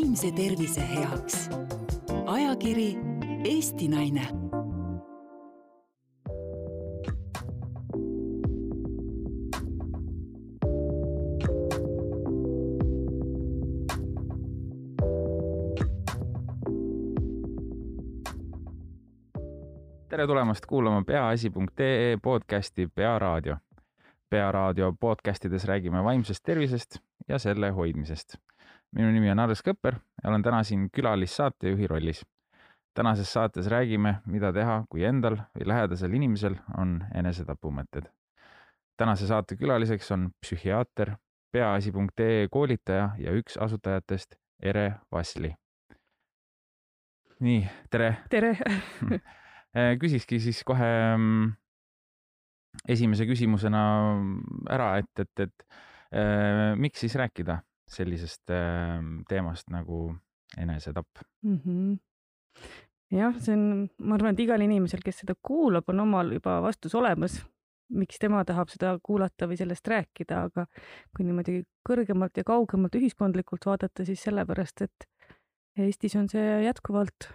vaimse tervise heaks. ajakiri Eesti Naine tere tulemast kuulama peaasi.ee podcasti Pearaadio. pearaadio podcastides räägime vaimsest tervisest ja selle hoidmisest. Minu nimi on Andres Kõpper ja olen täna siin külalissaatejuhi rollis. tänases saates räägime, mida teha, kui endal või lähedasel inimesel on enesetapumõtted. tänase saate külaliseks on psühhiaater, peaasi.ee koolitaja ja üks asutajatest Ere Vasli. nii, tere tere Äh, küsikski siis kohe mm, esimese küsimusena ära, et, et, et äh, miks siis rääkida sellisest äh, teemast nagu enesetapp mm? -hmm. jah, see on, ma arvan, et igal inimesel, kes seda kuulab, on omal juba vastus olemas, miks tema tahab seda kuulata või sellest rääkida, aga kui niimoodi kõrgemalt ja kaugemalt ühiskondlikult vaadata, siis sellepärast, et Eestis on see jätkuvalt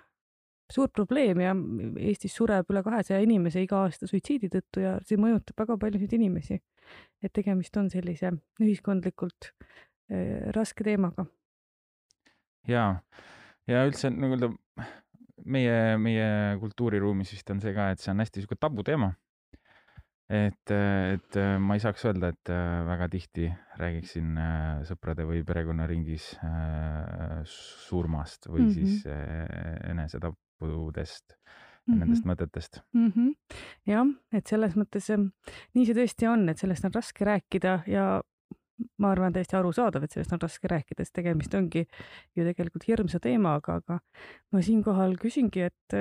suur probleem ja Eestis sureb üle kahesaja inimese iga aasta suitsiidi tõttu ja see mõjutab väga paljusid inimesi. et tegemist on sellise ühiskondlikult raske teemaga. ja, ja üldse nagu öelda meie, meie kultuuriruumis vist on see ka, et see on hästi sihuke tabuteema. et, et ma ei saaks öelda, et väga tihti räägiksin sõprade või perekonnaringis surmast või mm -hmm. siis ja mm -hmm. nendest mõtetest mm. -hmm. jah, et selles mõttes nii see tõesti on, et sellest on raske rääkida ja ma arvan, täiesti arusaadav, et sellest on raske rääkida, sest tegemist ongi ju tegelikult hirmsa teemaga, aga ma siinkohal küsingi, et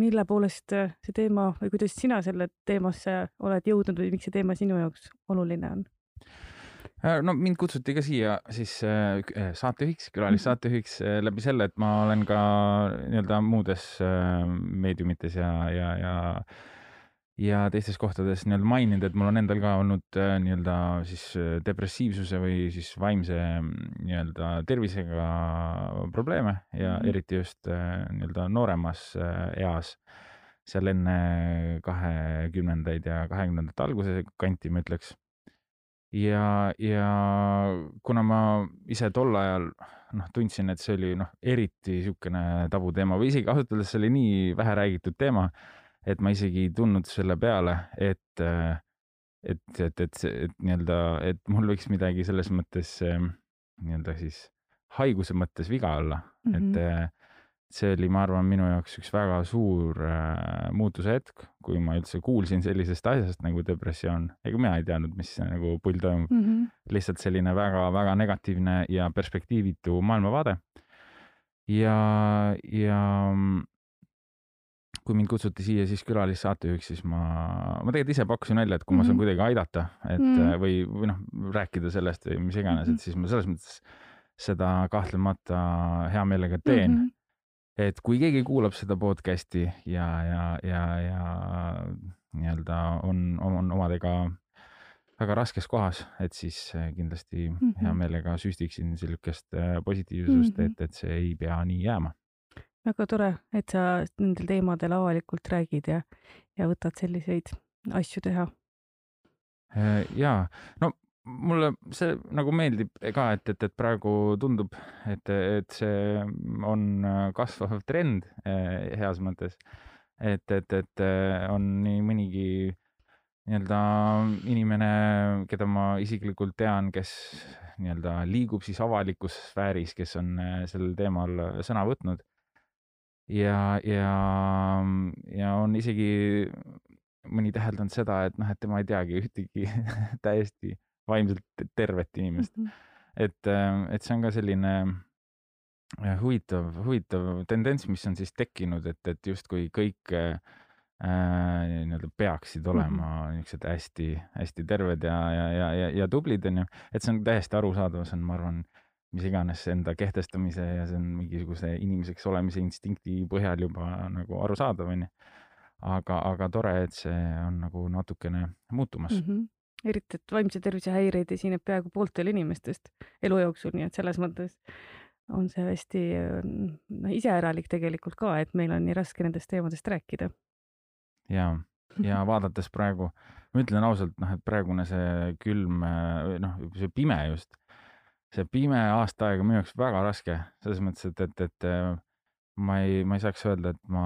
mille poolest see teema või kuidas sina selle teemasse oled jõudnud või miks see teema sinu jaoks oluline on? Äh, no mind kutsuti ka siia siis äh, äh saatejuhiks, külalissaatejuhiks äh, läbi selle, et ma olen ka nii-öelda muudes äh, meediumites ja, ja, ja ja teistes kohtades nii-öelda maininud, et mul on endal ka olnud äh, nii-öelda siis depressiivsuse või siis vaimse nii-öelda tervisega probleeme ja mm -hmm. eriti just äh, nii-öelda nooremas äh, eas, seal enne kahekümnendaid ja kahekümnendate alguse kanti, ma ütleks ja, ja kuna ma ise tol ajal noh, tundsin, et see oli noh, eriti niisugune tabuteema või isegi ausalt öeldes see oli nii vähe räägitud teema, et ma isegi ei tulnud selle peale, et, et, et, et, et nii-öelda, et mul võiks midagi selles mõttes nii-öelda siis haiguse mõttes viga olla mm, -hmm. et see oli, ma arvan, minu jaoks üks väga suur äh, muutuse hetk, kui ma üldse kuulsin sellisest asjast nagu depressioon. ega mina ei teadnud, mis nagu pull toimub mm. -hmm. lihtsalt selline väga-väga negatiivne ja perspektiivitu maailmavaade. ja, ja kui mind kutsuti siia siis külalissaatejuhiks, siis ma, ma tegelikult ise pakkusin välja, et kui mm -hmm. ma saan mhm. kuidagi aidata, et mm -hmm. või, või noh, rääkida sellest või mis iganes mm, -hmm. et siis ma selles mõttes seda kahtlemata hea meelega teen mm. -hmm et kui keegi kuulab seda podcast'i ja, ja, ja, ja nii-öelda on, on omadega väga raskes kohas, et siis äh, kindlasti mm -hmm. hea meelega süstiksin niisugust äh, positiivsust mm, -hmm. et, et see ei pea nii jääma. Väga tore, et sa nendel teemadel avalikult räägid ja, ja võtad selliseid asju teha. Äh, ja no mulle see nagu meeldib ka, et, et, et praegu tundub, et, et see on kasvav trend eh, heas mõttes. et, et, et on nii mõnigi nii-öelda inimene, keda ma isiklikult tean, kes nii-öelda liigub siis avalikus sfääris, kes on sellel teemal sõna võtnud. Ja, ja, ja on isegi mõni täheldanud seda, et noh, et tema ei teagi ühtegi täiesti vaimselt tervet inimest mm. -hmm. et, äh, et see on ka selline äh, huvitav, huvitav tendents, mis on siis tekkinud, et, et justkui kõik äh, nii-öelda peaksid olema mm -hmm. niisugused hästi-hästi terved ja, ja, ja, ja, ja tublid, onju. et see on täiesti arusaadav, see on, ma arvan, mis iganes enda kehtestamise ja see on mingisuguse inimeseks olemise instinkti põhjal juba nagu arusaadav, onju. aga, aga tore, et see on nagu natukene muutumas mm. -hmm eriti, et vaimse tervise häireid esineb peaaegu pooltel inimestest elu jooksul, nii et selles mõttes on see hästi noh, iseäralik tegelikult ka, et meil on nii raske nendest teemadest rääkida. ja, ja vaadates praegu, ma ütlen ausalt, noh, et praegune see külm, noh, see pime just, see pime aasta aega minu jaoks väga raske, selles mõttes, et, et, et ma ei, ma ei saaks öelda, et ma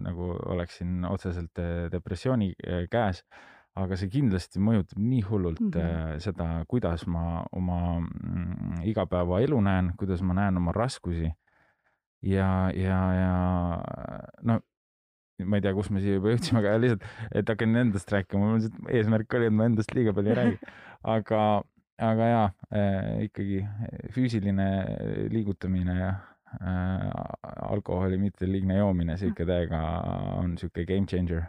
nagu oleksin otseselt depressiooni käes aga see kindlasti mõjutab nii hullult mm -hmm. seda, kuidas ma oma mm, igapäevaelu näen, kuidas ma näen oma raskusi. ja, ja, ja no ma ei tea, kus me siia juba jõudsime, aga lihtsalt, et hakkan endast rääkima, mul lihtsalt eesmärk oli, et ma endast liiga palju ei räägi. aga, aga jaa äh,, ikkagi füüsiline liigutamine ja äh, alkoholi mitte liigne joomine sihuke täiega on sihuke game changer.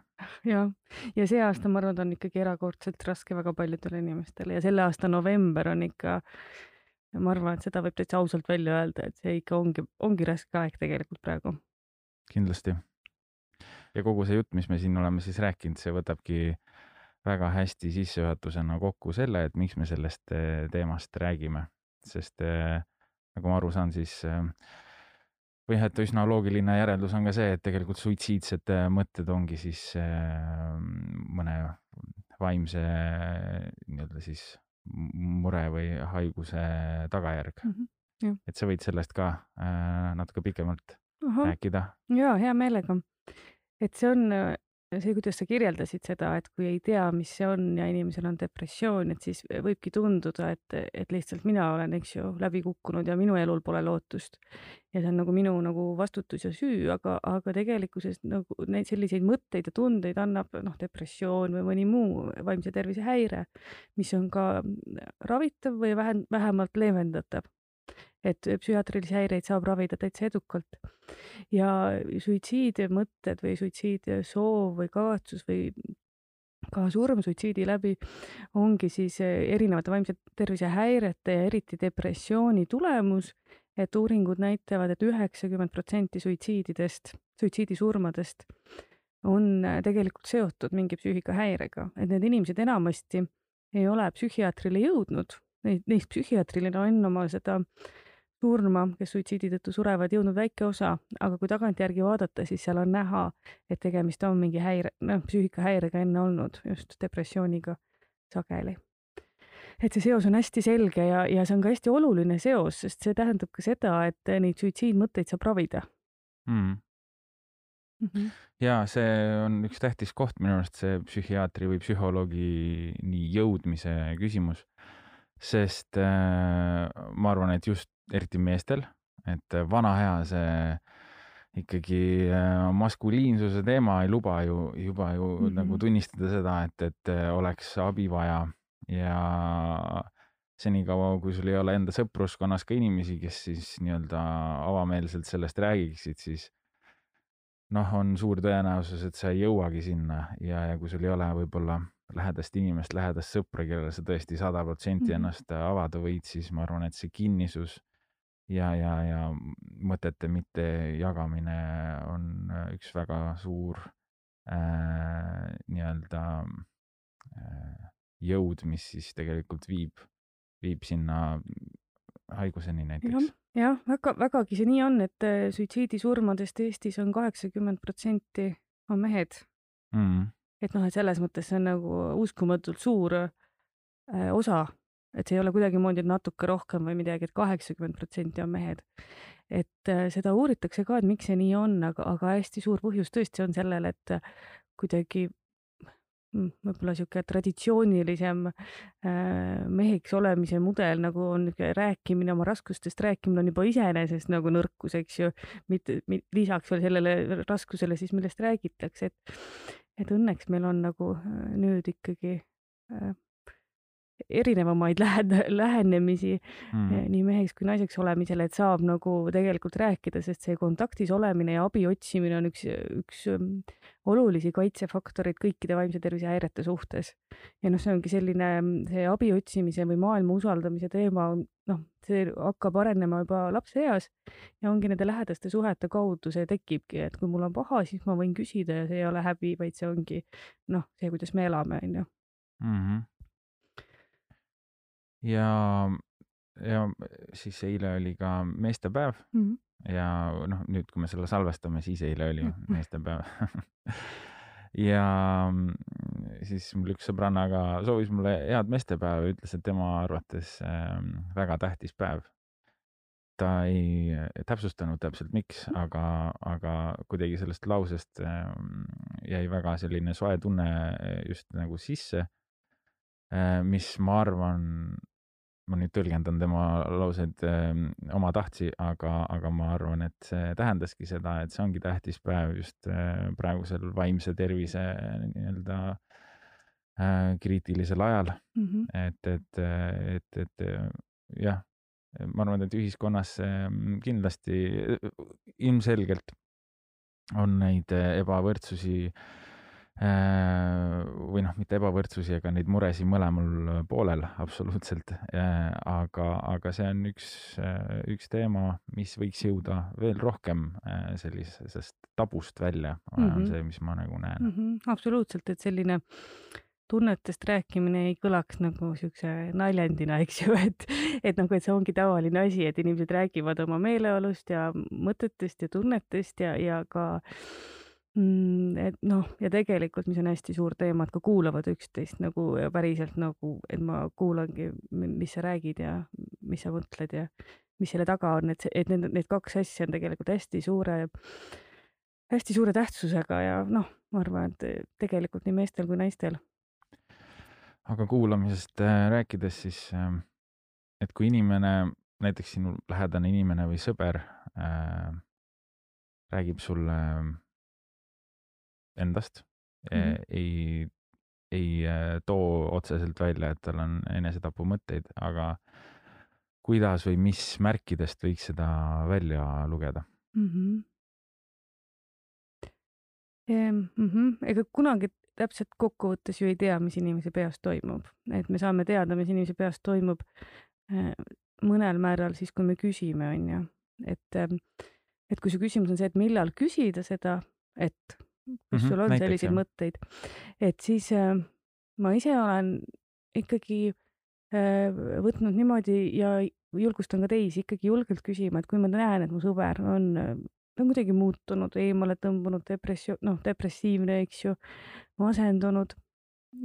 ja, ja see aasta, ma arvan, on ikkagi erakordselt raske väga paljudele inimestele ja selle aasta november on ikka, ma arvan, et seda võib täitsa ausalt välja öelda, et see ikka ongi, ongi raske aeg tegelikult praegu. kindlasti. ja kogu see jutt, mis me siin oleme siis rääkinud, see võtabki väga hästi sissejuhatusena kokku selle, et miks me sellest eh, teemast räägime, sest eh, nagu ma aru saan, siis äh, või et üsna loogiline järeldus on ka see, et tegelikult suitsiidsed äh, mõtted ongi siis äh, mõne vaimse nii-öelda siis mure või haiguse tagajärg mm. -hmm, et sa võid sellest ka äh, natuke pikemalt Aha. rääkida? ja hea meelega. et see on see, kuidas sa kirjeldasid seda, et kui ei tea, mis see on ja inimesel on depressioon, et siis võibki tunduda, et, et lihtsalt mina olen, eks ju, läbi kukkunud ja minu elul pole lootust. ja see on nagu minu nagu vastutus ja süü, aga, aga tegelikkuses nagu neid selliseid mõtteid ja tundeid annab noh, depressioon või mõni muu vaimse tervise häire, mis on ka ravitav või vähem, vähemalt leevendatav et psühhiaatrilisi häireid saab ravida täitsa edukalt. ja suitsiidmõtted või suitsiidsoov või kavatsus või ka surm suitsiidi läbi ongi siis erinevate vaimse tervise häirete ja eriti depressiooni tulemus, et uuringud näitavad et, et üheksakümmend protsenti suitsiididest, suitsiidisurmadest on tegelikult seotud mingi psüühikahäirega, et need inimesed enamasti ei ole psühhiaatrile jõudnud, neid, neist psühhiaatrile on oma seda surma, kes suitsiidi tõttu surevad, jõudnud väike osa, aga kui tagantjärgi vaadata, siis seal on näha, et tegemist on mingi häire, noh, psüühikahäirega enne olnud, just depressiooniga sageli. et see seos on hästi selge ja, ja see on ka hästi oluline seos, sest see tähendab ka seda, et neid suitsiidmõtteid saab ravida mm.. Mm -hmm. ja see on üks tähtis koht minu arust, see psühhiaatri või psühholoogini jõudmise küsimus sest äh, ma arvan, et just eriti meestel, et vana hea see ikkagi äh, maskuliinsuse teema ei luba ju juba ju mm -hmm. nagu tunnistada seda, et, et oleks abi vaja ja senikaua, kui sul ei ole enda sõpruskonnas ka inimesi, kes siis nii-öelda avameelselt sellest räägiksid, siis noh, on suur tõenäosus, et sa ei jõuagi sinna ja, ja kui sul ei ole võib-olla lähedast inimest, lähedast sõpra, kellele sa tõesti sada protsenti mhm. ennast avada võid, siis ma arvan, et see kinnisus ja, ja, ja mõtete mittejagamine on äh, üks väga suur äh, nii-öelda äh, jõud, mis siis tegelikult viib, viib sinna haiguseni näiteks. jah, väga, vägagi see nii on, et äh, suitsiidisurmadest Eestis on kaheksakümmend protsenti on mehed mm.. Et noh, et selles mõttes see on nagu uskumatult suur äh, osa et see ei ole kuidagimoodi natuke rohkem või midagi et, et kaheksakümmend protsenti on mehed. et äh, seda uuritakse ka, et miks see nii on, aga, aga hästi suur põhjus tõesti on sellel, et kuidagi mm, võib-olla niisugune traditsioonilisem äh, meheks olemise mudel nagu on rääkimine, oma raskustest rääkimine on juba iseenesest nagu nõrkus, eks ju, mitte lisaks veel sellele raskusele siis, millest räägitakse, et et õnneks meil on nagu äh, nüüd ikkagi äh, erinevamaid lähed-, lähenemisi mm. nii meheks kui naiseks olemisele, et saab nagu tegelikult rääkida, sest see kontaktis olemine ja abi otsimine on üks, üks ähm, olulisi kaitsefaktoreid kõikide vaimse tervise häirete suhtes. ja noh, see ongi selline, see abi otsimise või maailma usaldamise teema, noh, see hakkab arenema juba lapseeas ja ongi nende lähedaste suhete kaudu see tekibki, et kui mul on paha, siis ma võin küsida ja see ei ole häbi, vaid see ongi noh, see, kuidas me elame, onju mhm ja ja siis eile oli ka meestepäev mm. -hmm. ja noh, nüüd, kui me selle salvestame, siis eile oli Mhm. meestepäev ja mm, siis mul üks sõbranna ka soovis mulle head meestepäeva ja ütles, et tema arvates ähm, väga tähtis päev. ta ei täpsustanud täpselt, miks, aga, aga kuidagi sellest lausest ähm, jäi väga selline soe tunne just nagu sisse, mis ma arvan, ma nüüd tõlgendan tema lauseid ähm, omatahtsi, aga, aga ma arvan, et see tähendaski seda, et see ongi tähtis päev just äh, praegusel vaimse tervise nii-öelda äh, kriitilisel ajal. Mm -hmm. et, et, et, et jah, ma arvan, et ühiskonnas ähm, kindlasti ilmselgelt on neid ebavõrdsusi äh, või noh, mitte ebavõrdsusi, aga neid muresid mõlemal poolel absoluutselt. aga, aga see on üks, üks teema, mis võiks jõuda veel rohkem äh, sellisest tabust välja mm, -hmm. on see, mis ma nagu näen mm. -hmm. absoluutselt, et selline tunnetest rääkimine ei kõlaks nagu siukse naljandina, eks ju, et, et nagu, et see ongi tavaline asi, et inimesed räägivad oma meeleolust ja mõtetest ja tunnetest ja, ja ka mm, et noh, ja tegelikult, mis on hästi suur teema, et ka kuulavad üksteist nagu ja päriselt nagu, et ma kuulangi, mis sa räägid ja mis sa mõtled ja mis selle taga on, et, et need, need kaks asja on tegelikult hästi suure, hästi suure tähtsusega ja noh, ma arvan, et tegelikult nii meestel kui naistel. Aga kuulamisest äh, rääkides, siis äh, et kui inimene, näiteks sinu lähedane inimene või sõber äh, räägib sulle endast mm, -hmm. ei, ei äh, too otseselt välja, et tal on enesetapumõtteid, aga kuidas või mis märkidest võiks seda välja lugeda mm? -hmm. Mm -hmm. ega kunagi täpselt kokkuvõttes ju ei tea, mis inimese peas toimub, et me saame teada, mis inimese peas toimub äh, mõnel määral siis, kui me küsime, on ju, et, et kui su küsimus on see, et millal küsida seda, et kas sul on Näiteks, selliseid jah. mõtteid, et siis äh, ma ise olen ikkagi äh, võtnud niimoodi ja julgustan ka teisi ikkagi julgelt küsima, et kui ma näen, et mu sõber on ta on kuidagi muutunud, eemale tõmbunud, depressio-, noh, depressiivne, eks ju, masendunud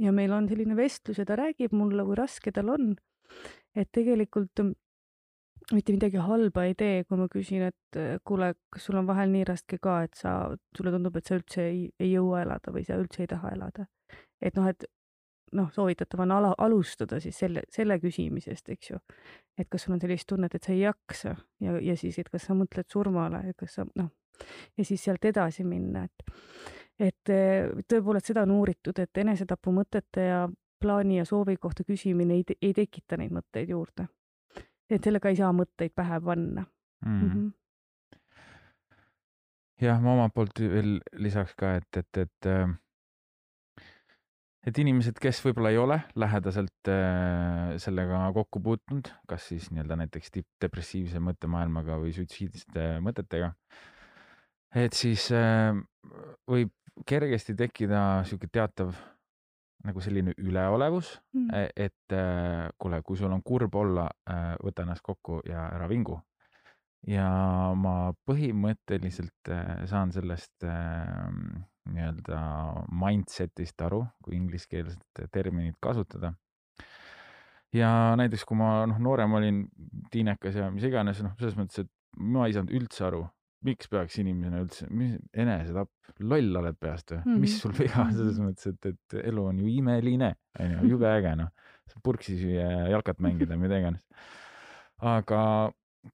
ja meil on selline vestlus ja ta räägib mulle, kui raske tal on. et tegelikult mitte midagi halba ei tee, kui ma küsin, et kuule, kas sul on vahel nii raske ka, et sa, sulle tundub, et sa üldse ei, ei jõua elada või sa üldse ei taha elada. et noh, et noh, soovitatav on ala, alustada siis selle, selle küsimisest, eks ju. et kas sul on sellist tunnet, et sa ei jaksa ja, ja siis, et kas sa mõtled surmale ja kas sa noh, ja siis sealt edasi minna, et et tõepoolest seda on uuritud, et enesetapumõtete ja plaani ja soovi kohta küsimine ei, ei tekita neid mõtteid juurde. Et sellega ei saa mõtteid pähe panna mm. mm. -hmm. jah, ma omalt poolt veel lisaks ka, et, et, et et inimesed, kes võib-olla ei ole lähedaselt äh, sellega kokku puutunud, kas siis nii-öelda näiteks depressiivse mõttemaailmaga või suitsiidiste mõtetega, et siis äh, võib kergesti tekkida sihuke teatav nagu selline üleolevus mm., et äh, kuule, kui sul on kurb olla äh,, võta ennast kokku ja ära vingu. ja ma põhimõtteliselt äh, saan sellest äh, nii-öelda mindset'ist aru, kui ingliskeelset terminit kasutada. ja näiteks, kui ma noh, noorem olin, tiinekas ja mis iganes, noh, selles mõttes, et ma ei saanud üldse aru miks peaks inimene üldse, mis enesetapp, loll oled peast või mm, -hmm. mis sul viga on selles mõttes, et, et elu on ju imeline, onju, jube äge noh, purksi süüa ja jalkat mängida, mida iganes. aga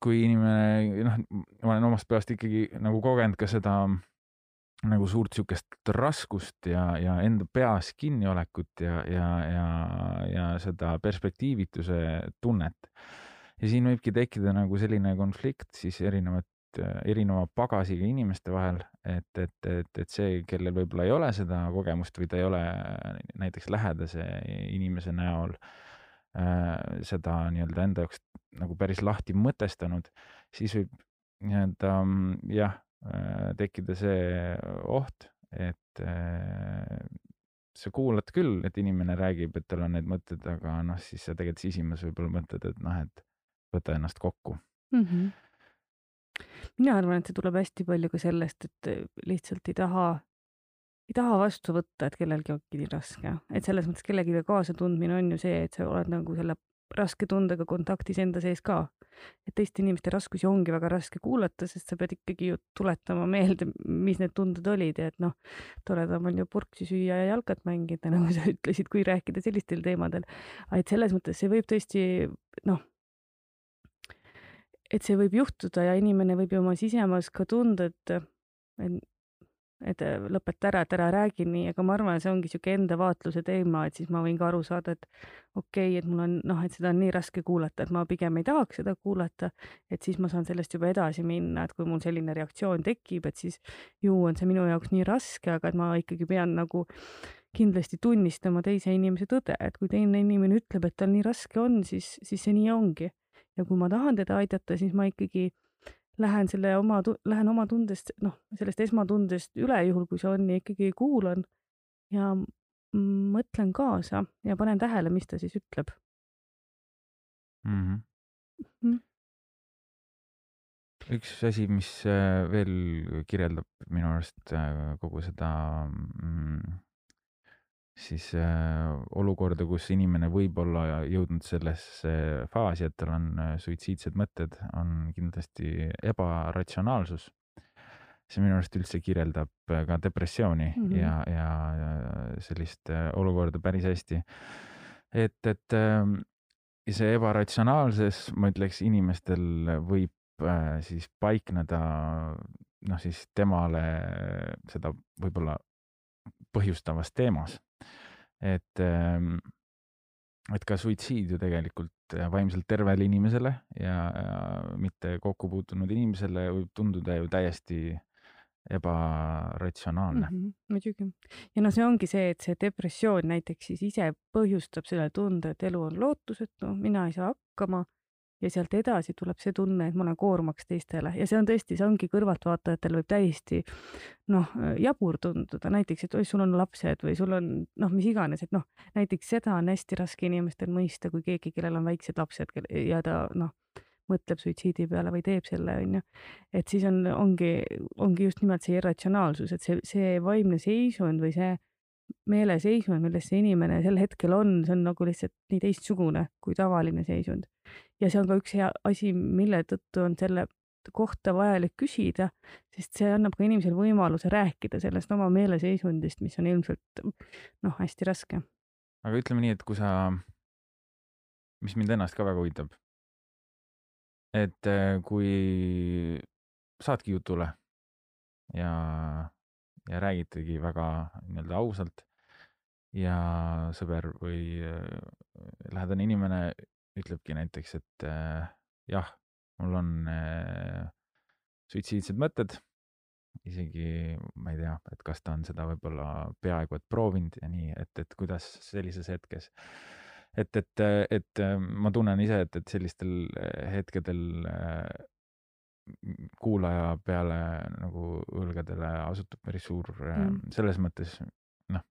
kui inimene, noh, ma olen omast peast ikkagi nagu kogenud ka seda nagu suurt sihukest raskust ja, ja enda peas kinniolekut ja, ja, ja, ja seda perspektiivituse tunnet. ja siin võibki tekkida nagu selline konflikt siis erinevat Äh, erineva pagasiga inimeste vahel, et, et, et, et see, kellel võib-olla ei ole seda kogemust või ta ei ole äh, näiteks lähedase inimese näol äh, seda nii-öelda enda jaoks nagu päris lahti mõtestanud, siis võib nii-öelda mm, jah äh,, tekkida see oht, et äh, sa kuulad küll, et inimene räägib, et tal on need mõtted, aga noh, siis sa tegelikult sisimas võib-olla mõtled, et noh, et võta ennast kokku mm. -hmm. Mina arvan, et see tuleb hästi palju ka sellest, et lihtsalt ei taha, ei taha vastu võtta, et kellelgi ongi nii raske, et selles mõttes kellegile kaasatundmine on ju see, et sa oled nagu selle raske tundega kontaktis enda sees ka. et teiste inimeste raskusi ongi väga raske kuulata, sest sa pead ikkagi ju tuletama meelde, mis need tunded olid ja et noh, toredam on ju purksi süüa ja jalkat mängida, nagu sa ütlesid, kui rääkida sellistel teemadel. et selles mõttes see võib tõesti noh, et see võib juhtuda ja inimene võib ju oma sisemas ka tunda, et, et et lõpeta ära, et ära räägi nii, aga ma arvan, see ongi niisugune enda vaatluse teema, et siis ma võin ka aru saada, et okei okay,, et mul on noh, et seda on nii raske kuulata, et ma pigem ei tahaks seda kuulata, et siis ma saan sellest juba edasi minna, et kui mul selline reaktsioon tekib, et siis ju on see minu jaoks nii raske, aga et ma ikkagi pean nagu kindlasti tunnistama teise inimese tõde, et kui teine inimene ütleb, et tal nii raske on, siis, siis see nii ongi. Ja kui ma tahan teda aidata, siis ma ikkagi lähen selle oma, lähen oma tundest, noh, sellest esmatundest üle, juhul kui see on ja ikkagi kuulan ja mõtlen kaasa ja panen tähele, mis ta siis ütleb mm. -hmm. Mm -hmm. üks asi, mis äh, veel kirjeldab minu arust äh, kogu seda mm, siis äh, olukorda, kus inimene võib olla jõudnud sellesse faasi, et tal on äh, suitsiidsed mõtted, on kindlasti ebaratsionaalsus. see minu arust üldse kirjeldab äh, ka depressiooni mm -hmm. ja, ja, ja sellist äh, olukorda päris hästi. et, et äh, see ebaratsionaalsus, ma ütleks, inimestel võib äh, siis paikneda noh, siis temale seda võib-olla põhjustavas teemas et, ähm, et ka suitsiid ju tegelikult äh, vaimselt tervele inimesele ja, ja mitte kokku puutunud inimesele võib tunduda ju täiesti ebaratsionaalne mm. -hmm, muidugi. ja no see ongi see, et see depressioon näiteks siis ise põhjustab selle tunde, et elu on lootusetu, mina ei saa hakkama ja sealt edasi tuleb see tunne, et ma olen koormaks teistele. Ja see on tõesti, see ongi kõrvaltvaatajatel võib täiesti noh, jabur tunduda, näiteks, et oi, sul on lapsed või sul on noh, mis iganes, et noh, näiteks seda on hästi raske inimestel mõista, kui keegi, kellel on väiksed lapsed ja ta noh, mõtleb suitsiidi peale või teeb selle, onju. et siis on, ongi, ongi just nimelt see irratsionaalsus, et see, see vaimne seisund või see meeleseisund, milles see inimene sel hetkel on, see on nagu lihtsalt nii teistsugune kui tavaline seisund ja see on ka üks hea asi, mille tõttu on selle kohta vajalik küsida, sest see annab ka inimesele võimaluse rääkida sellest oma meeleseisundist, mis on ilmselt noh, hästi raske. aga ütleme nii, et kui sa, mis mind ennast ka väga huvitab, et äh, kui saadki jutule ja, ja räägitegi väga nii-öelda ausalt ja sõber või äh, lähedane inimene ütlebki näiteks, et äh, jah, mul on äh, suitsiidsed mõtted, isegi ma ei tea, et kas ta on seda võib-olla peaaegu et proovinud ja nii, et, et kuidas sellises hetkes, et, et, et äh, ma tunnen ise, et, et sellistel äh, hetkedel äh, kuulaja peale nagu õlgadele asutub päris suur mm. selles mõttes noh,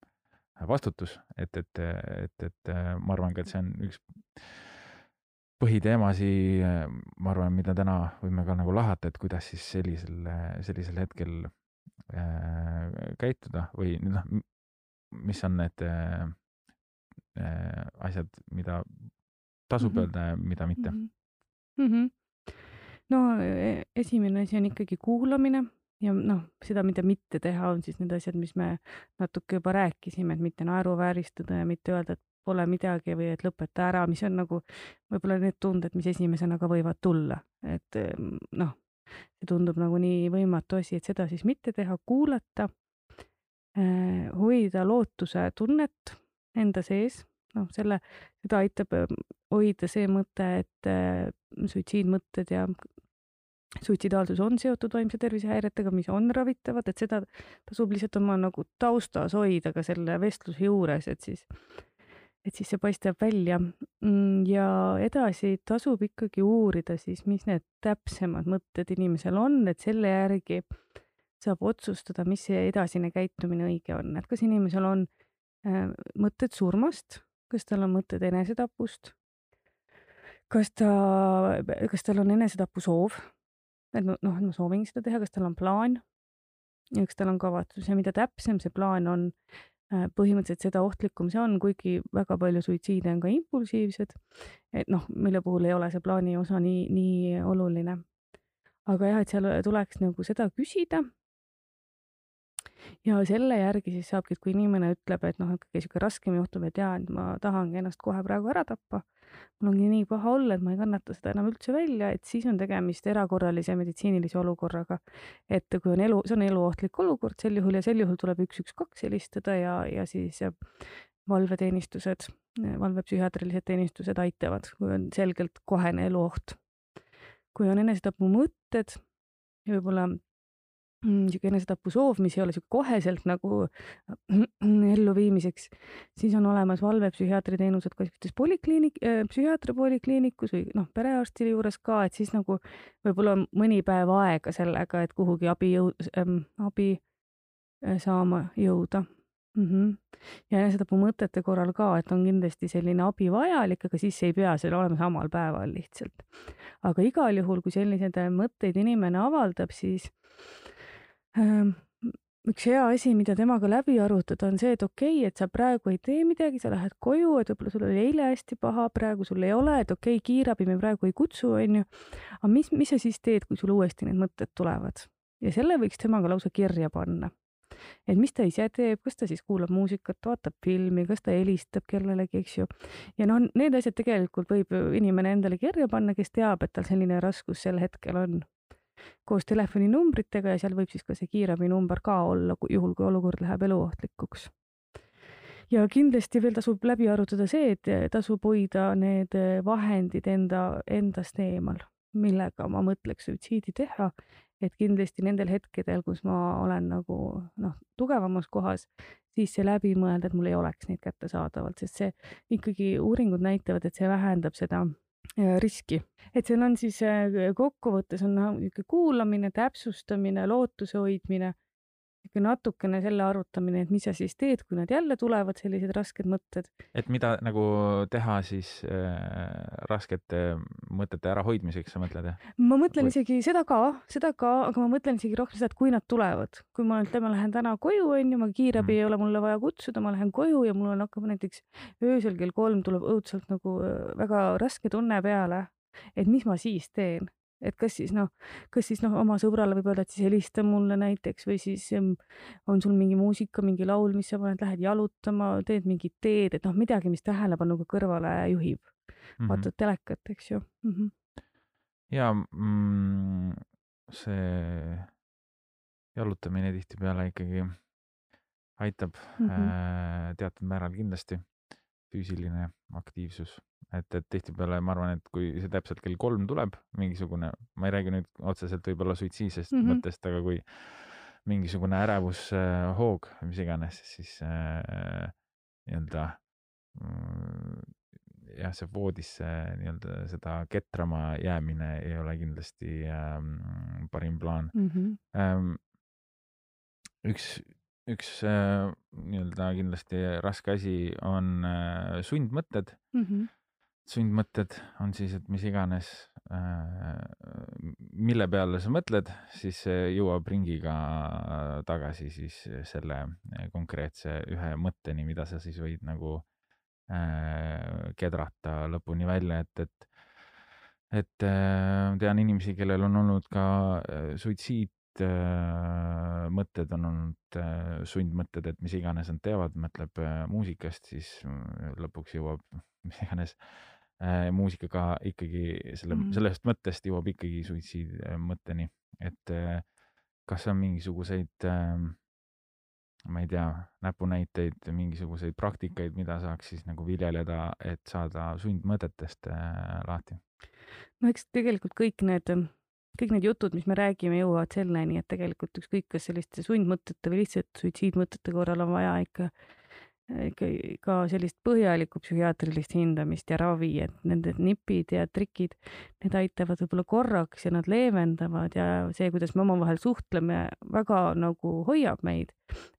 vastutus, et, et, et, et ma arvan ka, et see on üks põhiteemasi, ma arvan, mida täna võime ka nagu lahata, et kuidas siis sellisel, sellisel hetkel äh, käituda või noh, mis on need äh, asjad, mida tasub mm -hmm. öelda ja mida mitte mm. -hmm. no e, esimene asi on ikkagi kuulamine ja noh, seda, mida mitte teha, on siis need asjad, mis me natuke juba rääkisime, et mitte naeruvääristada ja mitte öelda, et pole midagi või et lõpeta ära, mis on nagu võib-olla need tunded, mis esimesena ka võivad tulla, et ehm, noh, see tundub nagu nii võimatu asi, et seda siis mitte teha, kuulata, eh, hoida lootuse tunnet enda sees, noh, selle, seda aitab ehm, hoida see mõte, et eh, suitsiidmõtted ja suitsidaalsus on seotud vaimse tervise häiretega, mis on ravitavad, et seda tasub lihtsalt oma nagu taustas hoida ka selle vestluse juures, et siis et siis see paistab välja. Mm, ja edasi tasub ikkagi uurida siis, mis need täpsemad mõtted inimesel on, et selle järgi saab otsustada, mis see edasine käitumine õige on, et kas inimesel on äh, mõtted surmast, kas tal on mõtted enesetapust, kas ta, kas tal on enesetapusoov, et noh, et ma soovin seda teha, kas tal on plaan ja kas tal on kavatsus ja mida täpsem see plaan on, põhimõtteliselt seda ohtlikum see on, kuigi väga palju suitsiide on ka impulsiivsed, et noh, mille puhul ei ole see plaani osa nii, nii oluline. aga jah, et seal tuleks nagu seda küsida ja selle järgi siis saabki, et kui inimene ütleb, et noh, ikkagi niisugune raskem juhtub, et jaa, et ma tahangi ennast kohe praegu ära tappa, mul ongi nii paha olla, et ma ei kannata seda enam üldse välja, et siis on tegemist erakorralise meditsiinilise olukorraga. et kui on elu, see on eluohtlik olukord sel juhul ja sel juhul tuleb üks, üks, kaks helistada ja, ja siis valveteenistused, valvepsühhiaatrilised teenistused aitavad, kui on selgelt kohene eluoht. kui on enesetapumõtted ja võib-olla niisugune mm, enesetapusoov, mis ei ole sihuke koheselt nagu elluviimiseks, siis on olemas valvepsühhiaatri teenused ka siukestes polikliinik äh,, psühhiaatri polikliinikus või noh, perearsti juures ka, et siis nagu võib-olla mõni päev aega sellega, et kuhugi abi jõu- ähm,, abi äh, saama jõuda mm. -hmm. ja enesetapu mõtete korral ka, et on kindlasti selline abi vajalik, aga siis ei pea seal olema samal päeval lihtsalt. aga igal juhul, kui selliseid mõtteid inimene avaldab, siis üks hea asi, mida temaga läbi arutada, on see, et okei okay,, et sa praegu ei tee midagi, sa lähed koju, et võib-olla sul oli eile hästi paha, praegu sul ei ole, et okei okay,, kiirabi me praegu ei kutsu, onju. aga mis, mis sa siis teed, kui sul uuesti need mõtted tulevad? ja selle võiks temaga lausa kirja panna. et mis ta ise teeb, kas ta siis kuulab muusikat, vaatab filmi, kas ta helistab kellelegi, eks ju. ja noh, need asjad tegelikult võib inimene endale kirja panna, kes teab, et tal selline raskus sel hetkel on koos telefoninumbritega ja seal võib siis ka see kiirabinumber ka olla, juhul kui olukord läheb eluohtlikuks. ja kindlasti veel tasub läbi arutada see, et tasub hoida need vahendid enda, endast eemal, millega ma mõtleks suitsiidi teha, et kindlasti nendel hetkedel, kus ma olen nagu noh, tugevamas kohas, siis see läbi mõelda, et mul ei oleks neid kättesaadavalt, sest see ikkagi uuringud näitavad, et see vähendab seda riski, et seal on siis äh, kokkuvõttes on niisugune kuulamine, täpsustamine, lootuse hoidmine ikka natukene selle arutamine, et mis sa siis teed, kui nad jälle tulevad, sellised rasked mõtted. et mida nagu teha siis äh, raskete mõtete ärahoidmiseks, sa mõtled jah? ma mõtlen või... isegi seda ka, seda ka, aga ma mõtlen isegi rohkem seda, et kui nad tulevad, kui ma ütleme, lähen täna koju, onju, ma kiirabi mm. ei ole mulle vaja kutsuda, ma lähen koju ja mul on hakkab näiteks öösel kell kolm tuleb õudselt nagu äh, väga raske tunne peale, et mis ma siis teen et kas siis noh, kas siis noh, oma sõbrale võib öelda, et siis helista mulle näiteks või siis on sul mingi muusika, mingi laul, mis sa paned, lähed jalutama, teed mingit teed, et noh, midagi, mis tähelepanu ka kõrvale juhib mm. -hmm. vaatad telekat, eks ju mm. -hmm. ja mm, see jalutamine tihtipeale ikkagi aitab mm -hmm. äh, teatud määral kindlasti, füüsiline aktiivsus et, et tihtipeale ma arvan, et kui see täpselt kell kolm tuleb, mingisugune, ma ei räägi nüüd otseselt võib-olla suitsiidsest mm -hmm. mõttest, aga kui mingisugune ärevushoog mis iganes, siis äh, nii-öelda äh, jah, see voodisse nii-öelda seda ketrama jäämine ei ole kindlasti ähm, parim plaan mm. -hmm. Ähm, üks, üks äh, nii-öelda kindlasti raske asi on äh, sundmõtted mm. -hmm sundmõtted on siis, et mis iganes, äh, mille peale sa mõtled, siis see jõuab ringiga tagasi siis selle konkreetse ühe mõtteni, mida sa siis võid nagu äh, kedrata lõpuni välja, et, et et äh, tean inimesi, kellel on olnud ka suitsiid, mõtted on olnud sundmõtted, et mis iganes nad teevad, mõtleb muusikast, siis lõpuks jõuab mis iganes äh, muusikaga ikkagi selle mm, -hmm. sellest mõttest jõuab ikkagi suitsiidi mõtteni, et äh, kas on mingisuguseid äh, ma ei tea, näpunäiteid, mingisuguseid praktikaid, mida saaks siis nagu viljeleda, et saada sundmõtetest äh, lahti? no eks tegelikult kõik need, kõik need jutud, mis me räägime, jõuavad selleni, et tegelikult ükskõik, kas selliste sundmõtete või lihtsalt suitsiidmõtete korral on vaja ikka äh, ikka ka sellist põhjalikku psühhiaatrilist hindamist ja ravi, et nende nipid ja trikid, need aitavad võib-olla korraks ja nad leevendavad ja see, kuidas me omavahel suhtleme, väga nagu hoiab meid.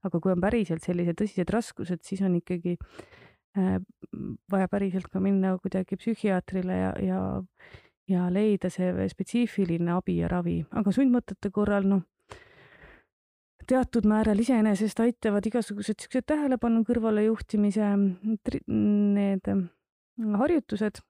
aga kui on päriselt sellised tõsised raskused, siis on ikkagi äh, vaja päriselt ka minna kuidagi psühhiaatrile ja, ja, ja leida see spetsiifiline abi ja ravi, aga sundmõtete korral noh, teatud määral iseenesest aitavad igasugused siuksed tähelepanu kõrvalejuhtimise need harjutused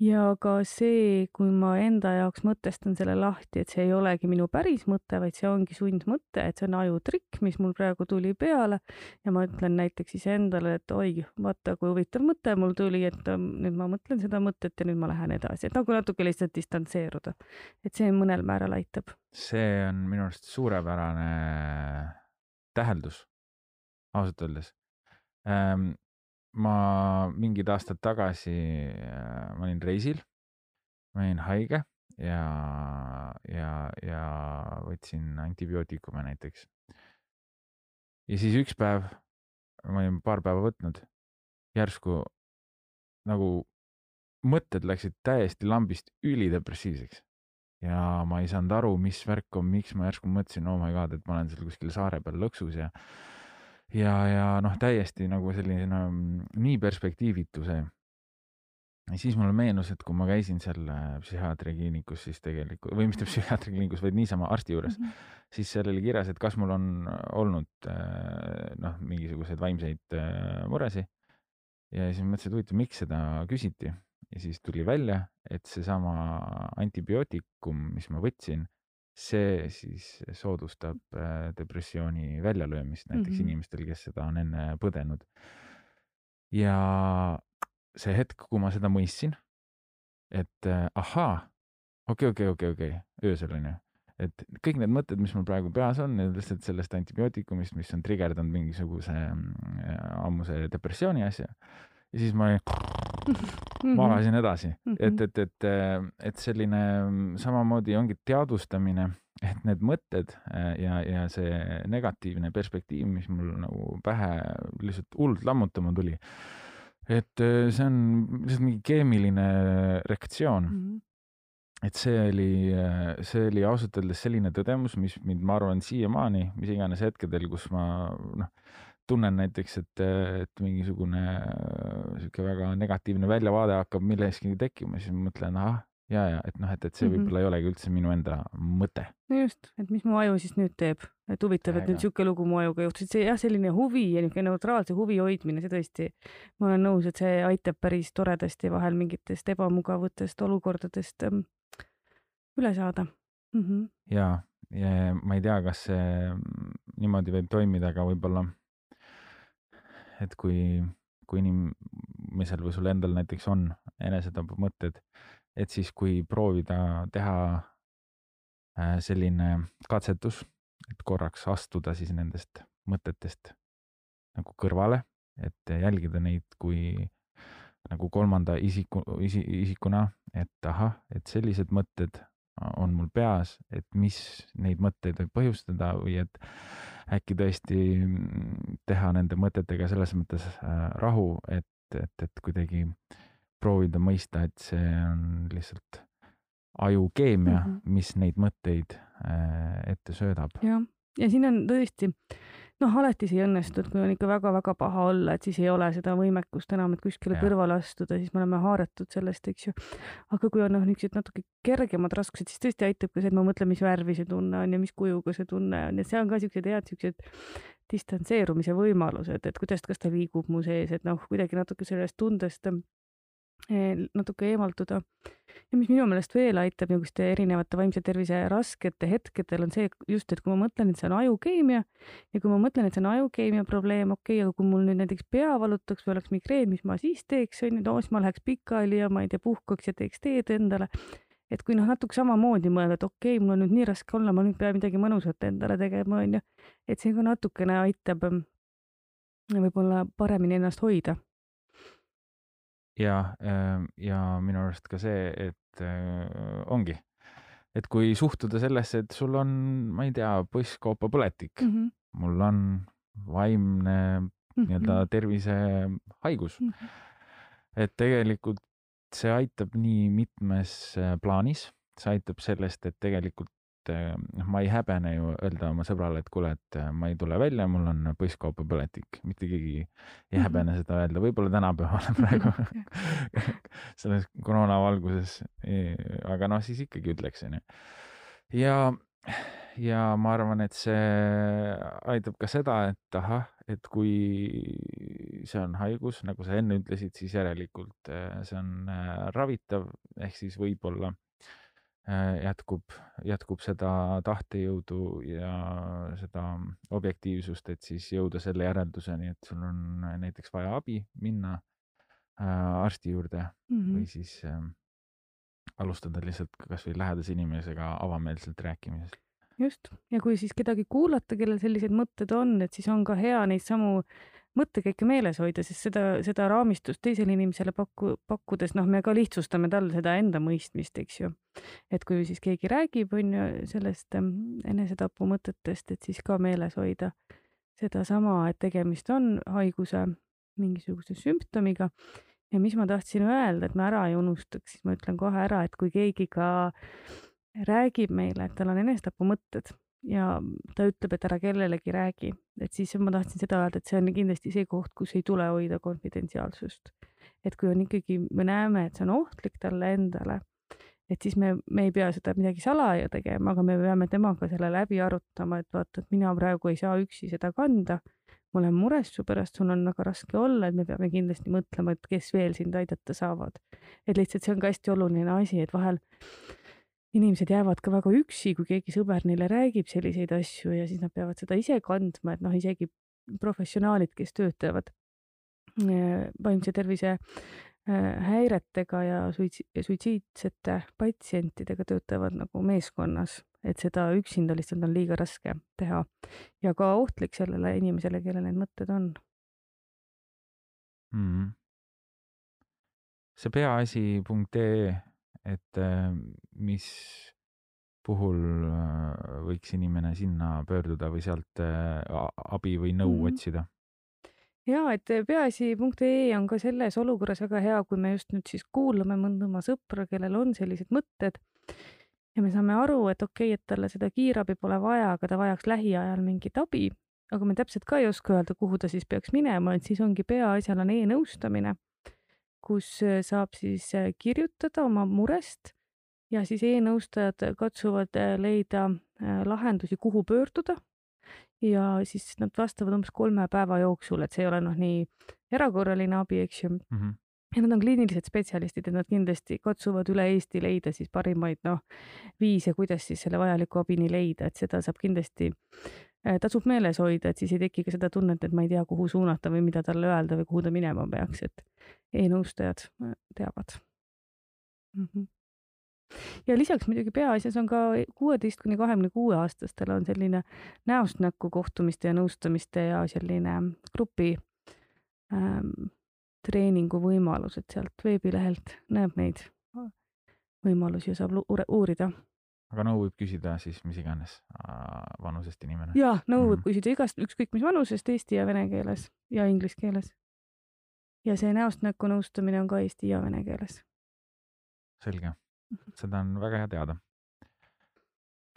ja ka see, kui ma enda jaoks mõtestan selle lahti, et see ei olegi minu päris mõte, vaid see ongi sundmõte, et see on ajutrikk, mis mul praegu tuli peale ja ma ütlen näiteks iseendale, et oi, vaata, kui huvitav mõte mul tuli, et ähm, nüüd ma mõtlen seda mõtet ja nüüd ma lähen edasi, et nagu natuke lihtsalt distantseeruda. et see mõnel määral aitab. See on minu arust suurepärane täheldus, ausalt öeldes ähm, ma mingid aastad tagasi, äh, ma olin reisil, ma olin haige ja, ja, ja võtsin antibiootikume näiteks. ja siis üks päev, ma olin paar päeva võtnud, järsku nagu mõtted läksid täiesti lambist ülidepressiivseks ja ma ei saanud aru, mis värk on, miks ma järsku mõtlesin, oh my god, et ma olen seal kuskil saare peal lõksus ja ja, ja noh, täiesti nagu selline mm, nii perspektiivitu see. siis mulle meenus, et kui ma käisin seal äh, psühhiaatriakliinikus, siis tegelikult või mitte psühhiaatriakliinikus, vaid niisama arsti juures mm, -hmm. siis seal oli kirjas, et kas mul on olnud äh, noh, mingisuguseid vaimseid äh, muresid. ja siis ma mõtlesin, et huvitav, miks seda küsiti ja siis tuli välja, et seesama antibiootikum, mis ma võtsin see siis soodustab äh, depressiooni väljalöömist näiteks mm -hmm. inimestel, kes seda on enne põdenud. ja see hetk, kui ma seda mõistsin, et äh, ahaa, okei okay,, okei okay,, okei okay,, okei, öösel onju, et kõik need mõtted, mis mul praegu peas on, lihtsalt sellest antibiootikumist, mis on trigerdanud mingisuguse äh, ammuse depressiooni asja ja siis ma mhm. magasin edasi mm, -hmm. et, et, et, et selline samamoodi ongi teadvustamine, et need mõtted äh, ja, ja see negatiivne perspektiiv, mis mul nagu pähe lihtsalt hullult lammutama tuli. et äh, see on lihtsalt mingi keemiline reaktsioon mm. -hmm et see oli, see oli ausalt öeldes selline tõdemus, mis mind, ma arvan, siiamaani, mis iganes hetkedel, kus ma noh, tunnen näiteks, et, et mingisugune sihuke väga negatiivne väljavaade hakkab millestki tekkima, siis ma mõtlen, ahah, ja, ja et noh, et, et see mm -hmm. võib-olla ei olegi üldse minu enda mõte. no just, et mis mu aju siis nüüd teeb, et huvitav, et nüüd sihuke lugu mu ajuga juhtus, et see jah, selline huvi ja niisugune neutraalse huvi hoidmine, see tõesti, ma olen nõus, et see aitab päris toredasti vahel mingitest ebamugavatest olukordadest ähm, üle saada mm. -hmm. ja, ja ma ei tea, kas see niimoodi võib toimida, aga võib-olla et kui, kui inimesel või sul endal näiteks on enesetapumõtted, et siis kui proovida teha äh, selline katsetus, et korraks astuda siis nendest mõtetest nagu kõrvale, et jälgida neid kui nagu kolmanda isiku, isi, isikuna, et ahah, et sellised mõtted on mul peas, et mis neid mõtteid võib põhjustada või et äkki tõesti mm, teha nende mõtetega selles mõttes äh, rahu, et, et, et kuidagi proovida mõista, et see on lihtsalt ajukeemia mm, -hmm. mis neid mõtteid äh, ette söödab. jah, ja siin on tõesti noh, alati see ei õnnestu, et kui on ikka väga-väga paha olla, et siis ei ole seda võimekust enam, et kuskile ja. kõrvale astuda, siis me oleme haaratud sellest, eks ju. aga kui on noh, niisugused natuke kergemad raskused, siis tõesti aitab ka see, et ma mõtlen, mis värvi see tunne on ja mis kujuga see tunne on ja see on ka siuksed head siuksed distantseerumise võimalused, et kuidas, kas ta liigub mu sees, et noh, kuidagi natuke sellest tundest natuke eemalduda. ja mis minu meelest veel aitab niisuguste erinevate vaimse tervise raskete hetkedel on see just, et kui ma mõtlen, et see on ajukeemia ja kui ma mõtlen, et see on ajukeemia probleem, okei okay,, aga kui mul nüüd näiteks pea valutaks või oleks migreen, mis ma siis teeks, on ju, no siis ma läheks pikali ja ma ei tea, puhkaks ja teeks teed endale. et kui noh, natuke samamoodi mõelda, et okei okay,, mul on nüüd nii raske olla, ma nüüd pean midagi mõnusat endale tegema, on ju, et see ka natukene aitab mm, võib-olla paremini ennast hoida ja, ähm, ja minu arust ka see, et äh, ongi, et kui suhtuda sellesse, et sul on, ma ei tea, põsskooopapõletik mm, -hmm. mul on vaimne mm -hmm. nii-öelda tervisehaigus mm. -hmm. et tegelikult see aitab nii mitmes äh, plaanis, see aitab sellest, et tegelikult äh, noh, ma ei häbene ju öelda oma sõbrale, et kuule, et äh, ma ei tule välja, mul on põsskaupapõletik, mitte keegi ei Mhm. häbene seda öelda, võib-olla tänapäeval praegu selles koroona valguses. aga noh, siis ikkagi ütleks, onju. ja, ja ma arvan, et see aitab ka seda, et ahah, et kui see on haigus, nagu sa enne ütlesid, siis järelikult äh, see on ravitav ehk siis võib-olla jätkub, jätkub seda tahtejõudu ja seda objektiivsust, et siis jõuda selle järelduseni, et sul on näiteks vaja abi, minna äh, arsti juurde Mhm. või siis äh, alustada lihtsalt kasvõi lähedase inimesega avameelselt rääkimisest. just, ja kui siis kedagi kuulata, kellel sellised mõtted on, et siis on ka hea neid samu mõttekäike meeles hoida, sest seda, seda raamistust teisele inimesele paku, pakkudes, noh, me ka lihtsustame tal seda enda mõistmist, eks ju. et kui siis keegi räägib, on ju, sellest ähm, enesetapu mõtetest, et siis ka meeles hoida sedasama, et tegemist on haiguse mingisuguse sümptomiga. ja mis ma tahtsin öelda, et me ära ei unustaks, siis ma ütlen kohe ära, et kui keegi ka räägib meile, et tal on enesetapumõtted ja ta ütleb, et ära kellelegi räägi, et siis ma tahtsin seda öelda, et see on kindlasti see koht, kus ei tule hoida konfidentsiaalsust. et kui on ikkagi, me näeme, et see on ohtlik talle endale, et siis me, me ei pea seda midagi salaja tegema, aga me peame temaga selle läbi arutama, et vaata, et mina praegu ei saa üksi seda kanda. ma olen mures su pärast, sul on väga raske olla, et me peame kindlasti mõtlema, et kes veel sind aidata saavad. et lihtsalt see on ka hästi oluline asi, et vahel inimesed jäävad ka väga üksi, kui keegi sõber neile räägib selliseid asju ja siis nad peavad seda ise kandma, et noh, isegi professionaalid, kes töötavad äh, vaimse tervise äh, häiretega ja suitsi-, suitsiidsete patsientidega töötavad nagu meeskonnas, et seda üksinda lihtsalt on liiga raske teha ja ka ohtlik sellele inimesele, kellel need mõtted on. mm. see peaasi.ee, et äh, mis puhul äh, võiks inimene sinna pöörduda või sealt äh, abi või nõu mm. -hmm. otsida? ja et peaasi.ee on ka selles olukorras väga hea, kui me just nüüd siis kuulame mõnda oma sõpra, kellel on sellised mõtted ja me saame aru, et okei okay,, et talle seda kiirabi pole vaja, aga ta vajaks lähiajal mingit abi, aga me täpselt ka ei oska öelda, kuhu ta siis peaks minema, et siis ongi peaasjal on e-nõustamine, kus äh, saab siis äh, kirjutada oma murest ja siis e-nõustajad katsuvad äh, leida lahendusi, kuhu pöörduda ja siis nad vastavad umbes kolme päeva jooksul, et see ei ole noh, nii erakorraline abi, eks ju mm. -hmm. ja nad on kliinilised spetsialistid, et nad kindlasti katsuvad üle Eesti leida siis parimaid noh, viise, kuidas siis selle vajaliku abini leida, et seda saab kindlasti tasub meeles hoida, et siis ei teki ka seda tunnet, et ma ei tea, kuhu suunata või mida talle öelda või kuhu ta minema peaks, et e-nõustajad äh, teavad mm. -hmm ja lisaks muidugi peaasjas on ka kuueteist kuni kahekümne kuue aastastel on selline näost näkku kohtumiste ja nõustamiste ja selline grupi ähm, treeningu võimalus, et sealt veebilehelt näeb neid võimalusi ja saab uurida. Aga nõu võib küsida siis mis iganes vanusest inimene? ja nõu võib küsida igast, ükskõik mis vanusest, eesti ja vene keeles ja inglise keeles. ja see näost näkku nõustamine on ka eesti ja vene keeles. selge seda on väga hea teada.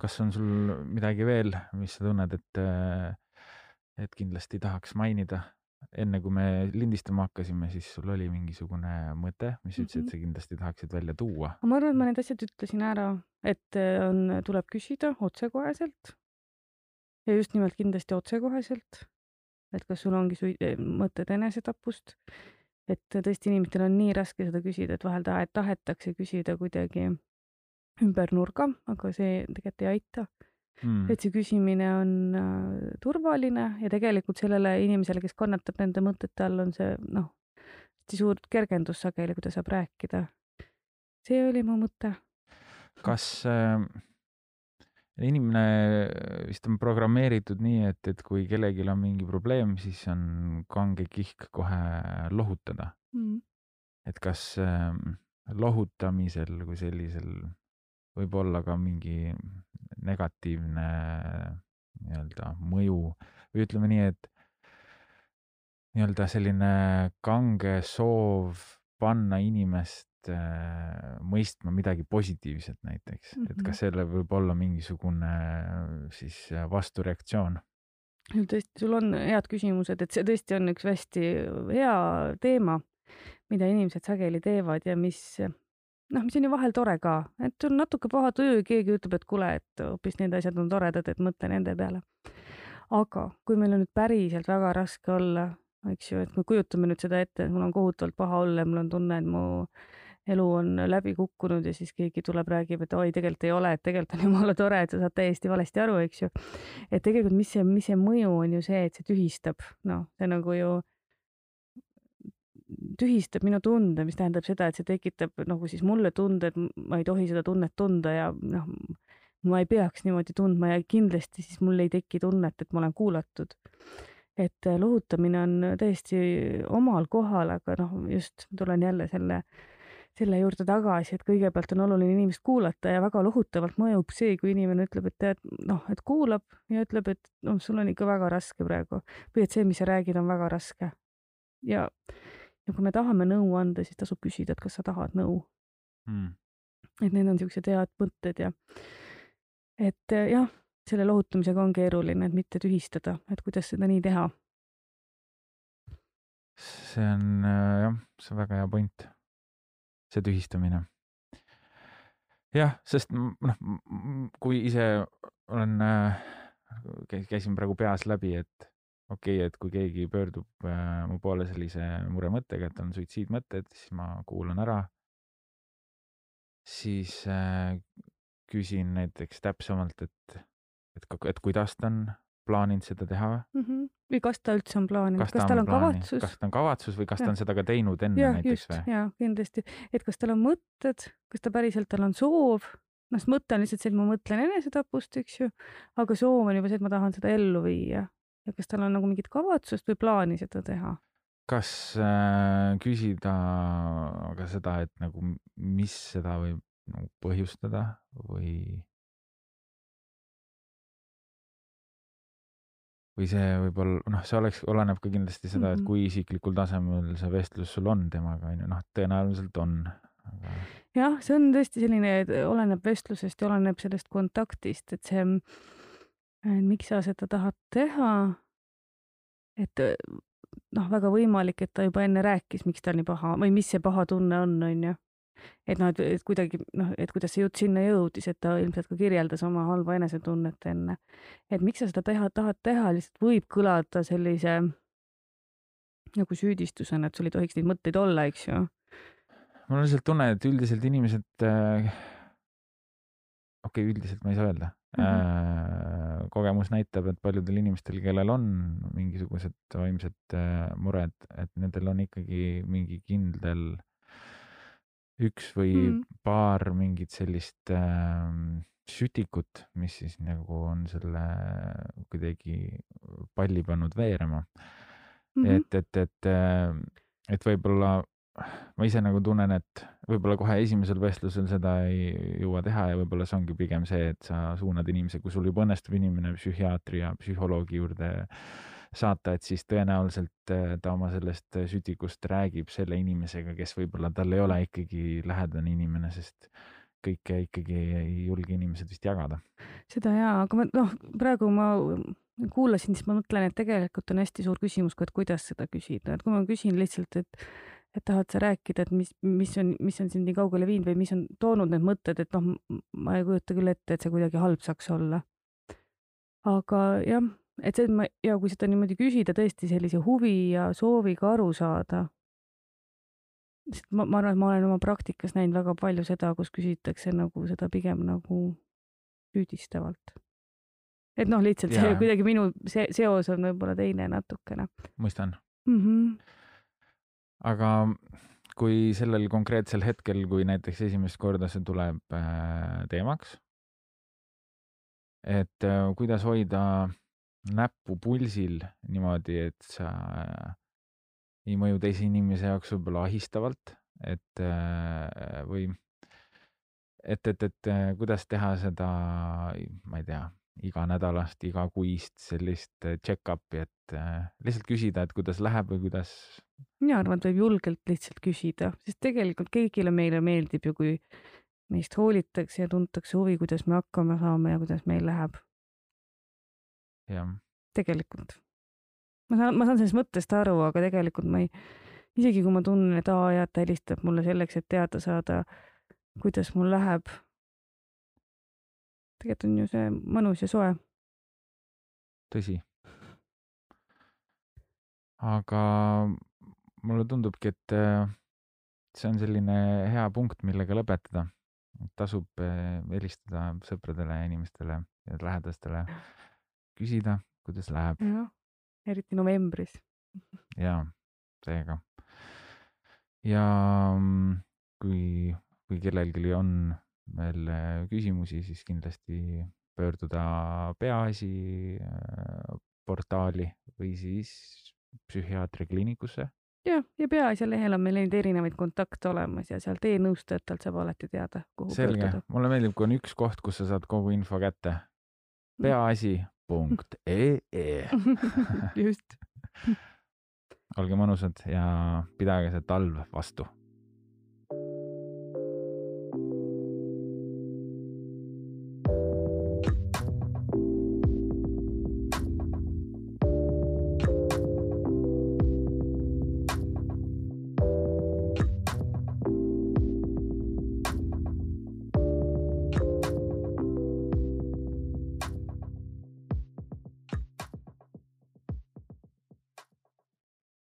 kas on sul midagi veel, mis sa tunned, et, et kindlasti tahaks mainida? Enne kui me lindistama hakkasime, siis sul oli mingisugune mõte, mis ütles, et sa kindlasti tahaksid välja tuua. ma arvan, et ma need asjad ütlesin ära, et on, tuleb küsida otsekoheselt. ja just nimelt kindlasti otsekoheselt. et kas sul ongi mõtted enesetapust et tõesti inimestel on nii raske seda küsida, et vahel tahet, tahetakse küsida kuidagi ümber nurga, aga see tegelikult ei aita mm.. et see küsimine on äh, turvaline ja tegelikult sellele inimesele, kes kannatab nende mõtete all, on see noh, hästi suur kergendus sageli, kui ta saab rääkida. see oli mu mõte. kas äh, inimene vist on programmeeritud nii, et, et kui kellelgi on mingi probleem, siis on kange kihk kohe lohutada mm.. et kas äh, lohutamisel kui sellisel võib olla ka mingi negatiivne nii-öelda mõju või ütleme nii, et nii-öelda selline kange soov panna inimest äh, mõistma midagi positiivset näiteks mm, -hmm. et Mhm. kas sellel võib olla mingisugune äh, siis äh, vastureaktsioon? tõesti, sul on head küsimused, et see tõesti on üks hästi hea teema, mida inimesed sageli teevad ja mis noh, mis on ju vahel tore ka, et on natuke paha töö, keegi ütleb, et kuule, et hoopis need asjad on toredad, et mõtle nende peale. aga kui meil on nüüd päriselt väga raske olla, eks ju, et me kujutame nüüd seda ette, et mul on kohutavalt paha olla ja mul on tunne, et mu elu on läbi kukkunud ja siis keegi tuleb, räägib, et oi, tegelikult ei ole, et tegelikult on jumala tore, et sa saad täiesti valesti aru, eks ju. et tegelikult, mis see, mis see mõju on ju see, et see tühistab, noh, see nagu ju tühistab minu tunde, mis tähendab seda, et see tekitab nagu siis mulle tunde, et ma ei tohi seda tunnet tunda ja noh, ma ei peaks niimoodi tundma ja kindlasti siis mul ei teki tunnet, et ma olen kuulatud. et äh, lohutamine on täiesti omal kohal, aga noh, just tulen jälle selle, selle juurde tagasi, et kõigepealt on oluline inimest kuulata ja väga lohutavalt mõjub see, kui inimene ütleb, et tead, noh, et kuulab ja ütleb, et noh, sul on ikka väga raske praegu või et see, mis sa räägid, on väga raske. ja ja kui me tahame nõu anda, siis tasub küsida, et kas sa tahad nõu Mm. et need on niisugused head mõtted ja et eh, jah, selle lohutamisega on keeruline, et mitte tühistada, et kuidas seda nii teha. see on äh, jah, see on väga hea point, see tühistamine. jah, sest noh, kui ise olen äh,, käisin praegu peas läbi, et okei okay,, et kui keegi pöördub äh, mu poole sellise muremõttega, et on suitsiidmõtted, siis ma kuulan ära. siis äh, küsin näiteks täpsemalt, et, et, et kuidas ta on plaaninud seda teha mm. -hmm. või kas ta üldse on plaaninud, kas, kas tal on plaani, kavatsus? kas ta on kavatsus või kas Jah. ta on seda ka teinud enne jah, näiteks just, või? ja kindlasti, et kas tal on mõtted, kas ta päriselt, tal on soov, noh, mõte on lihtsalt see, et ma mõtlen enesetapust, eks ju, aga soov on juba see, et ma tahan seda ellu viia ja kas tal on nagu mingit kavatsust või plaani seda teha? kas äh, küsida ka seda, et nagu mis seda võib nagu põhjustada või või see võib-olla, noh, see oleks, oleneb ka kindlasti seda, et Mhm. kui isiklikul tasemel see vestlus sul on temaga, on ju, noh, tõenäoliselt on, aga jah, see on tõesti selline, et oleneb vestlusest ja oleneb sellest kontaktist, et see, miks sa seda tahad teha. et noh, väga võimalik, et ta juba enne rääkis, miks tal nii paha või mis see paha tunne on, on ju. et noh, et, et kuidagi noh, et kuidas see jutt sinna jõudis, et ta ilmselt ka kirjeldas oma halba enesetunnet enne. et miks sa seda teha tahad teha, lihtsalt võib kõlada sellise nagu süüdistusena, et sul ei tohiks neid mõtteid olla, eks ju mul on lihtsalt tunne, et üldiselt inimesed äh, okei okay,, üldiselt ma ei saa öelda mm. -hmm. Kogemus näitab, et paljudel inimestel, kellel on mingisugused vaimsed äh, mured, et nendel on ikkagi mingi kindel üks või mm. Paar mingit sellist äh, sütikut, mis siis nagu on selle kuidagi palli pannud veerema mm. -hmm. et, et, et, äh, et võib-olla ma ise nagu tunnen, et võib-olla kohe esimesel vestlusel seda ei jõua teha ja võib-olla see ongi pigem see, et sa suunad inimese, kui sul juba õnnestub inimene psühhiaatri ja psühholoogi juurde saata, et siis tõenäoliselt äh, ta oma sellest sütikust räägib selle inimesega, kes võib-olla tal ei ole ikkagi lähedane inimene, sest kõike ikkagi ei julge inimesed vist jagada. seda jaa, aga ma noh, praegu ma kuulasin, siis ma mõtlen, et tegelikult on hästi suur küsimus ka, et kuidas seda küsida, et kui ma küsin lihtsalt, et et tahad sa rääkida, et mis, mis on, mis on sind nii kaugele viinud või mis on toonud need mõtted, et noh, ma ei kujuta küll ette, et see kuidagi halb saaks olla. aga jah, et see, et ma ja kui seda niimoodi küsida tõesti sellise huvi ja sooviga aru saada, sest ma, ma arvan, et ma olen oma praktikas näinud väga palju seda, kus küsitakse nagu seda pigem nagu süüdistavalt. et noh, lihtsalt see Jaa. kuidagi minu see seos on võib-olla teine natukene mõistan. mm. -hmm. Aga kui sellel konkreetsel hetkel, kui näiteks esimest korda see tuleb äh, teemaks, et äh, kuidas hoida näppu pulsil niimoodi, et sa ei mõju teise inimese jaoks võib-olla ahistavalt, et äh, või et, et, et kuidas teha seda, ma ei tea, iganädalast, igakuist sellist äh, check-up'i, et äh, lihtsalt küsida, et kuidas läheb või kuidas. mina arvan, et võib julgelt lihtsalt küsida, sest tegelikult kõigile meile meeldib ju, kui meist hoolitakse ja tuntakse huvi, kuidas me hakkama saame ja kuidas meil läheb. jah. tegelikult. ma saan, ma saan sellest mõttest aru, aga tegelikult ma ei, isegi kui ma tunnen, et aa jah, ta helistab mulle selleks, et teada saada, kuidas mul läheb tegelikult on ju see mõnus ja soe. tõsi. aga mulle tundubki, et see on selline hea punkt, millega lõpetada. tasub äh, helistada sõpradele ja inimestele ja lähedastele, küsida, kuidas läheb. eriti novembris. jaa, seega. ja mm, kui, kui kellelgi on veel äh, küsimusi, siis kindlasti pöörduda Peaasi äh, portaali või siis psühhiaatriakliinikusse. jah, ja Peaasja lehel on meil neid erinevaid kontakte olemas ja sealt e-nõustajatelt saab alati teada, kuhu selge, pöörduda. mulle meeldib, kui on üks koht, kus sa saad kogu info kätte. peaasi.ee just olge mõnusad ja pidage see talv vastu